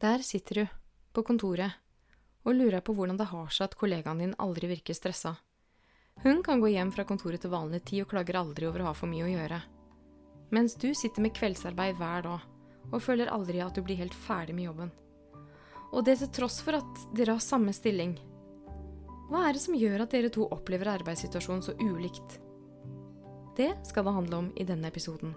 Der sitter du, på kontoret, og lurer på hvordan det har seg at kollegaen din aldri virker stressa. Hun kan gå hjem fra kontoret til vanlig tid og klager aldri over å ha for mye å gjøre. Mens du sitter med kveldsarbeid hver dag og føler aldri at du blir helt ferdig med jobben. Og det til tross for at dere har samme stilling. Hva er det som gjør at dere to opplever arbeidssituasjonen så ulikt? Det skal det handle om i denne episoden.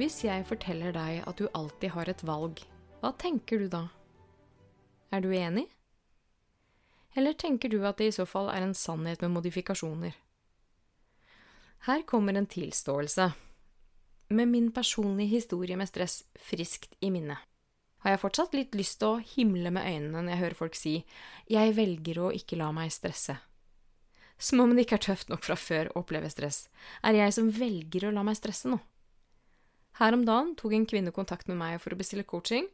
Hvis jeg forteller deg at du alltid har et valg, hva tenker du da? Er du enig? Eller tenker du at det i så fall er en sannhet med modifikasjoner? Her kommer en tilståelse. Med min personlige historie med stress friskt i minne, har jeg fortsatt litt lyst til å himle med øynene når jeg hører folk si 'jeg velger å ikke la meg stresse'. Som om det ikke er tøft nok fra før å oppleve stress, er jeg som velger å la meg stresse nå. Her om dagen tok en kvinne kontakt med meg for å bestille coaching.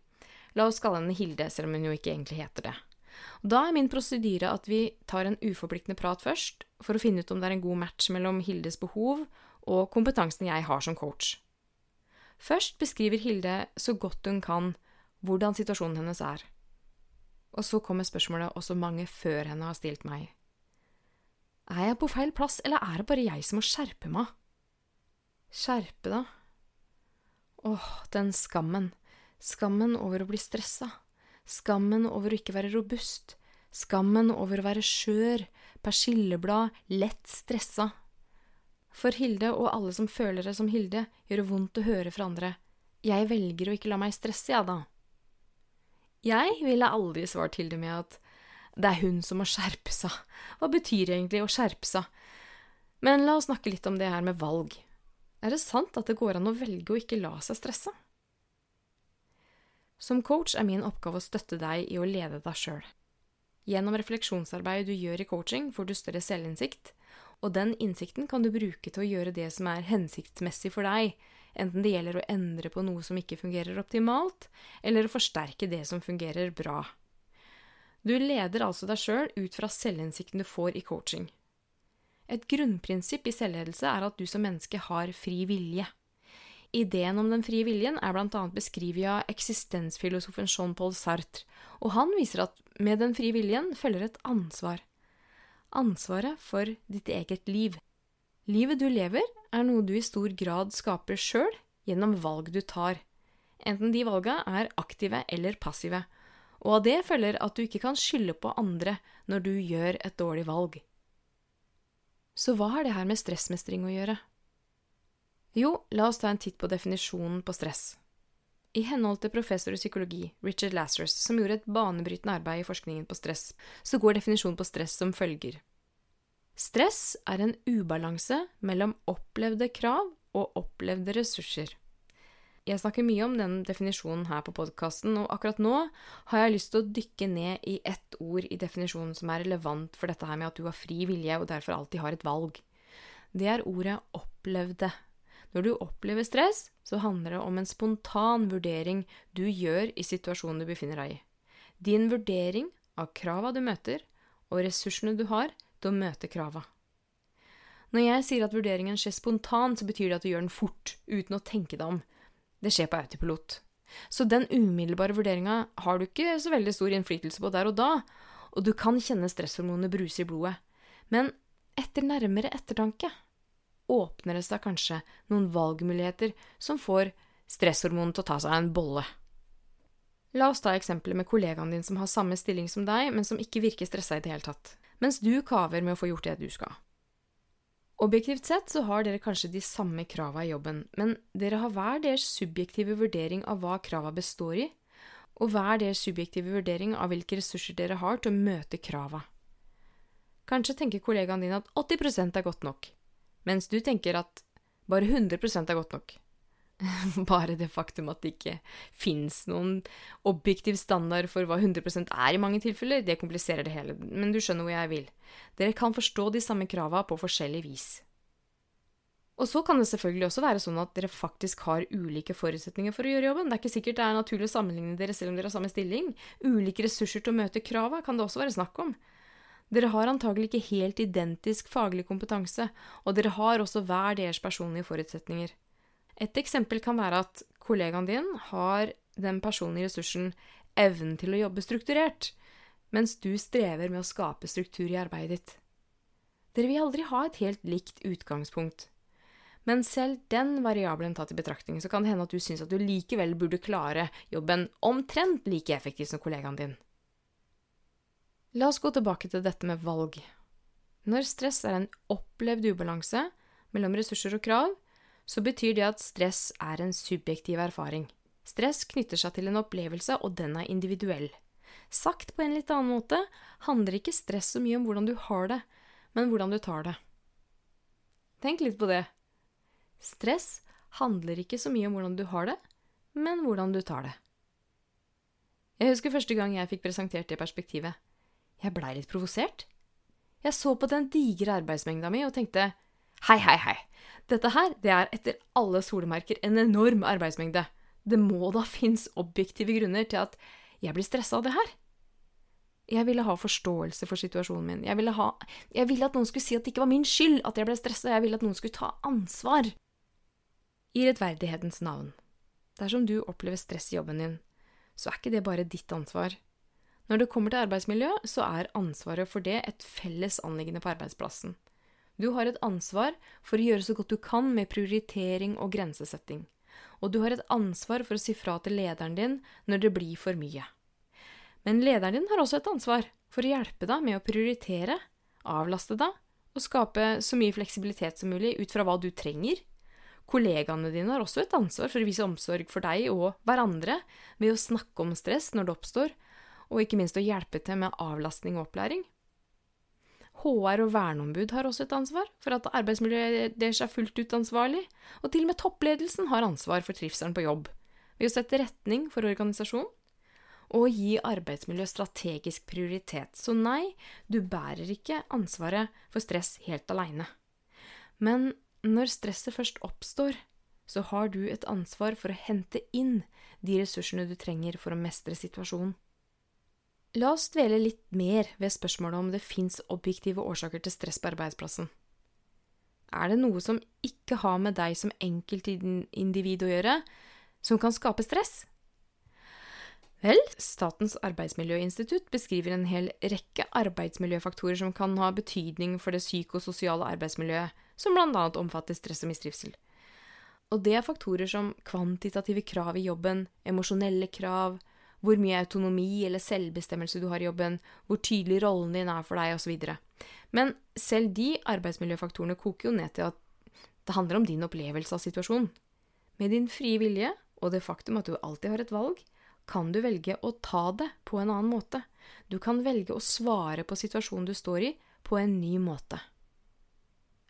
La oss kalle henne Hilde, selv om hun jo ikke egentlig heter det. Da er min prosedyre at vi tar en uforpliktende prat først, for å finne ut om det er en god match mellom Hildes behov og kompetansen jeg har som coach. Først beskriver Hilde så godt hun kan hvordan situasjonen hennes er. Og så kommer spørsmålet også mange før henne har stilt meg. Er jeg på feil plass, eller er det bare jeg som må skjerpe meg? Skjerpe, da? Åh, den skammen. Skammen over å bli stressa. Skammen over å ikke være robust. Skammen over å være skjør, persilleblad, lett stressa. For Hilde og alle som føler det som Hilde, gjør det vondt å høre fra andre. Jeg velger å ikke la meg stresse, ja da. Jeg ville aldri svart Hilde med at det er hun som må skjerpe seg. Hva betyr egentlig å skjerpe seg? Men la oss snakke litt om det her med valg. Er det sant at det går an å velge å ikke la seg stresse? Som coach er min oppgave å støtte deg i å lede deg sjøl. Gjennom refleksjonsarbeidet du gjør i coaching, får du større selvinnsikt, og den innsikten kan du bruke til å gjøre det som er hensiktsmessig for deg, enten det gjelder å endre på noe som ikke fungerer optimalt, eller å forsterke det som fungerer bra. Du leder altså deg sjøl ut fra selvinnsikten du får i coaching. Et grunnprinsipp i selvledelse er at du som menneske har fri vilje. Ideen om den frie viljen er annet beskrevet av eksistensfilosofen Jean-Paul Sartre, og han viser at med den frie viljen følger et ansvar. Ansvaret for ditt eget liv. Livet du lever, er noe du i stor grad skaper sjøl gjennom valg du tar. Enten de valga er aktive eller passive, og av det følger at du ikke kan skylde på andre når du gjør et dårlig valg. Så hva har det her med stressmestring å gjøre? Jo, la oss ta en titt på definisjonen på stress. I henhold til professor i psykologi Richard Lazarus, som gjorde et banebrytende arbeid i forskningen på stress, så går definisjonen på stress som følger. Stress er en ubalanse mellom opplevde krav og opplevde ressurser. Jeg snakker mye om den definisjonen her på podkasten, og akkurat nå har jeg lyst til å dykke ned i ett ord i definisjonen som er relevant for dette her med at du har fri vilje og derfor alltid har et valg. Det er ordet opplevde. Når du opplever stress, så handler det om en spontan vurdering du gjør i situasjonen du befinner deg i. Din vurdering av krava du møter, og ressursene du har til å møte krava. Når jeg sier at vurderingen skjer spontant, så betyr det at du gjør den fort, uten å tenke deg om. Det skjer på autopilot. Så den umiddelbare vurderinga har du ikke så veldig stor innflytelse på der og da, og du kan kjenne stresshormonene bruse i blodet. Men etter nærmere ettertanke åpner det seg kanskje noen valgmuligheter som får stresshormonene til å ta seg en bolle. La oss ta eksempelet med kollegaen din som har samme stilling som deg, men som ikke virker stressa i det hele tatt, mens du kaver med å få gjort det du skal. Objektivt sett så har dere kanskje de samme krava i jobben, men dere har hver deres subjektive vurdering av hva krava består i, og hver deres subjektive vurdering av hvilke ressurser dere har til å møte krava. Kanskje tenker kollegaen din at 80% er godt nok, mens du tenker at bare 100% er godt nok. Bare det faktum at det ikke fins noen objektiv standard for hva 100% er i mange tilfeller, det kompliserer det hele, men du skjønner hvor jeg vil. Dere kan forstå de samme krava på forskjellig vis. Og så kan det selvfølgelig også være sånn at dere faktisk har ulike forutsetninger for å gjøre jobben. Det er ikke sikkert det er naturlig å sammenligne dere selv om dere har samme stilling. Ulike ressurser til å møte krava kan det også være snakk om. Dere har antagelig ikke helt identisk faglig kompetanse, og dere har også hver deres personlige forutsetninger. Et eksempel kan være at kollegaen din har den personlige ressursen evnen til å jobbe strukturert, mens du strever med å skape struktur i arbeidet ditt. Dere vil aldri ha et helt likt utgangspunkt. Men selv den variabelen tatt i betraktning, så kan det hende at du syns at du likevel burde klare jobben omtrent like effektivt som kollegaen din. La oss gå tilbake til dette med valg. Når stress er en opplevd ubalanse mellom ressurser og krav, så betyr det at stress er en subjektiv erfaring. Stress knytter seg til en opplevelse, og den er individuell. Sagt på en litt annen måte handler ikke stress så mye om hvordan du har det, men hvordan du tar det. Tenk litt på det. Stress handler ikke så mye om hvordan du har det, men hvordan du tar det. Jeg husker første gang jeg fikk presentert det perspektivet. Jeg blei litt provosert. Jeg så på den digre arbeidsmengda mi og tenkte hei, hei, hei, dette her, det er etter alle solemerker en enorm arbeidsmengde. Det må da finnes objektive grunner til at jeg blir stressa av det her. Jeg ville ha forståelse for situasjonen min. Jeg ville, ha, jeg ville at noen skulle si at det ikke var min skyld at jeg ble stressa. Jeg ville at noen skulle ta ansvar. I rettferdighetens navn. Dersom du opplever stress i jobben din, så er ikke det bare ditt ansvar. Når det kommer til arbeidsmiljø, så er ansvaret for det et felles anliggende på arbeidsplassen. Du har et ansvar for å gjøre så godt du kan med prioritering og grensesetting. Og du har et ansvar for å si fra til lederen din når det blir for mye. Men lederen din har også et ansvar for å hjelpe deg med å prioritere, avlaste deg og skape så mye fleksibilitet som mulig ut fra hva du trenger. Kollegaene dine har også et ansvar for å vise omsorg for deg og hverandre ved å snakke om stress når det oppstår, og ikke minst å hjelpe til med avlastning og opplæring. HR og verneombud har også et ansvar for at arbeidsmiljøet deres er fullt ut ansvarlig, og til og med toppledelsen har ansvar for trivselen på jobb, ved å sette retning for organisasjonen og gi arbeidsmiljø strategisk prioritet. Så nei, du bærer ikke ansvaret for stress helt aleine. Men når stresset først oppstår, så har du et ansvar for å hente inn de ressursene du trenger for å mestre situasjonen. La oss dvele litt mer ved spørsmålet om det fins objektive årsaker til stress på arbeidsplassen. Er det noe som ikke har med deg som enkeltindivid å gjøre, som kan skape stress? Vel, Statens arbeidsmiljøinstitutt beskriver en hel rekke arbeidsmiljøfaktorer som kan ha betydning for det psykososiale arbeidsmiljøet, som bl.a. omfatter stress og mistrivsel. Og det er faktorer som kvantitative krav i jobben, emosjonelle krav, hvor mye autonomi eller selvbestemmelse du har i jobben, hvor tydelig rollen din er for deg, osv. Men selv de arbeidsmiljøfaktorene koker jo ned til at det handler om din opplevelse av situasjonen. Med din frie vilje og det faktum at du alltid har et valg, kan du velge å ta det på en annen måte. Du kan velge å svare på situasjonen du står i, på en ny måte.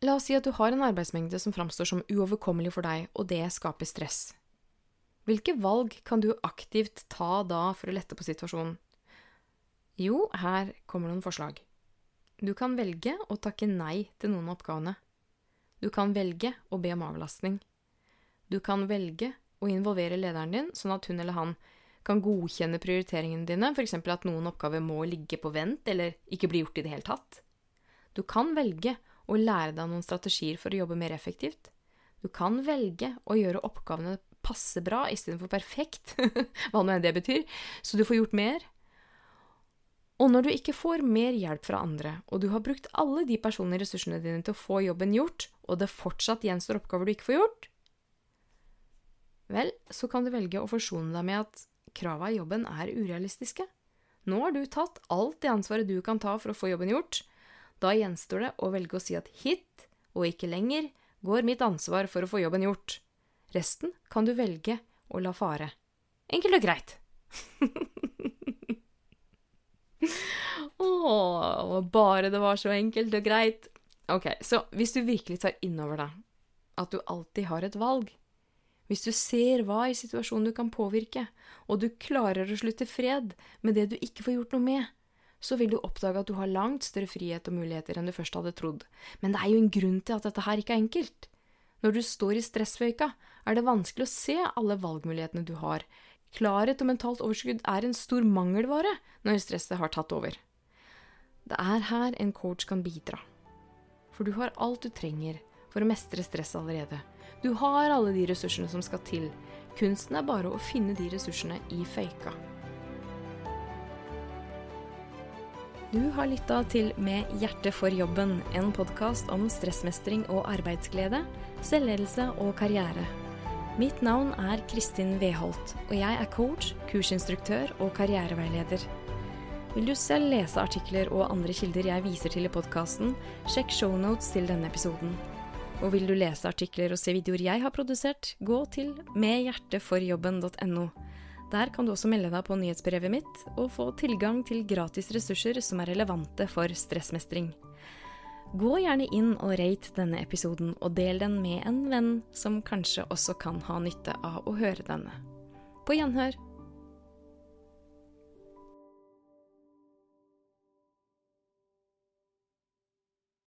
La oss si at du har en arbeidsmengde som framstår som uoverkommelig for deg, og det skaper stress. Hvilke valg kan du aktivt ta da for å lette på situasjonen? Jo, her kommer noen forslag. Du kan velge å takke nei til noen av oppgavene. Du kan velge å be om avlastning. Du kan velge å involvere lederen din, sånn at hun eller han kan godkjenne prioriteringene dine, f.eks. at noen oppgaver må ligge på vent eller ikke bli gjort i det hele tatt. Du kan velge å lære deg noen strategier for å jobbe mer effektivt. Du kan velge å gjøre oppgavene passe bra istedenfor perfekt, hva nå enn det betyr, så du får gjort mer. Og når du ikke får mer hjelp fra andre, og du har brukt alle de personlige ressursene dine til å få jobben gjort, og det fortsatt gjenstår oppgaver du ikke får gjort, vel, så kan du velge å forsone deg med at krava i jobben er urealistiske. Nå har du tatt alt det ansvaret du kan ta for å få jobben gjort. Da gjenstår det å velge å si at hit, og ikke lenger, går mitt ansvar for å få jobben gjort. Resten kan du velge å la fare. Enkelt og greit. Å, bare det var så enkelt og greit. Ok, så hvis du virkelig tar inn over deg at du alltid har et valg, hvis du ser hva i situasjonen du kan påvirke, og du klarer å slutte fred med det du ikke får gjort noe med, så vil du oppdage at du har langt større frihet og muligheter enn du først hadde trodd. Men det er jo en grunn til at dette her ikke er enkelt. Når du står i stressføyka, er det vanskelig å se alle valgmulighetene du har. Klarhet og mentalt overskudd er en stor mangelvare når stresset har tatt over. Det er her en coach kan bidra. For du har alt du trenger for å mestre stress allerede. Du har alle de ressursene som skal til. Kunsten er bare å finne de ressursene i føyka. Du har lytta til Med hjertet for jobben, en podkast om stressmestring og arbeidsglede, selvledelse og karriere. Mitt navn er Kristin Weholt, og jeg er coach, kursinstruktør og karriereveileder. Vil du selv lese artikler og andre kilder jeg viser til i podkasten, sjekk shownotes til denne episoden. Og vil du lese artikler og se videoer jeg har produsert, gå til medhjerteforjobben.no. Der kan du også melde deg på nyhetsbrevet mitt og få tilgang til gratis ressurser som er relevante for stressmestring. Gå gjerne inn og rate denne episoden, og del den med en venn som kanskje også kan ha nytte av å høre denne. På gjenhør!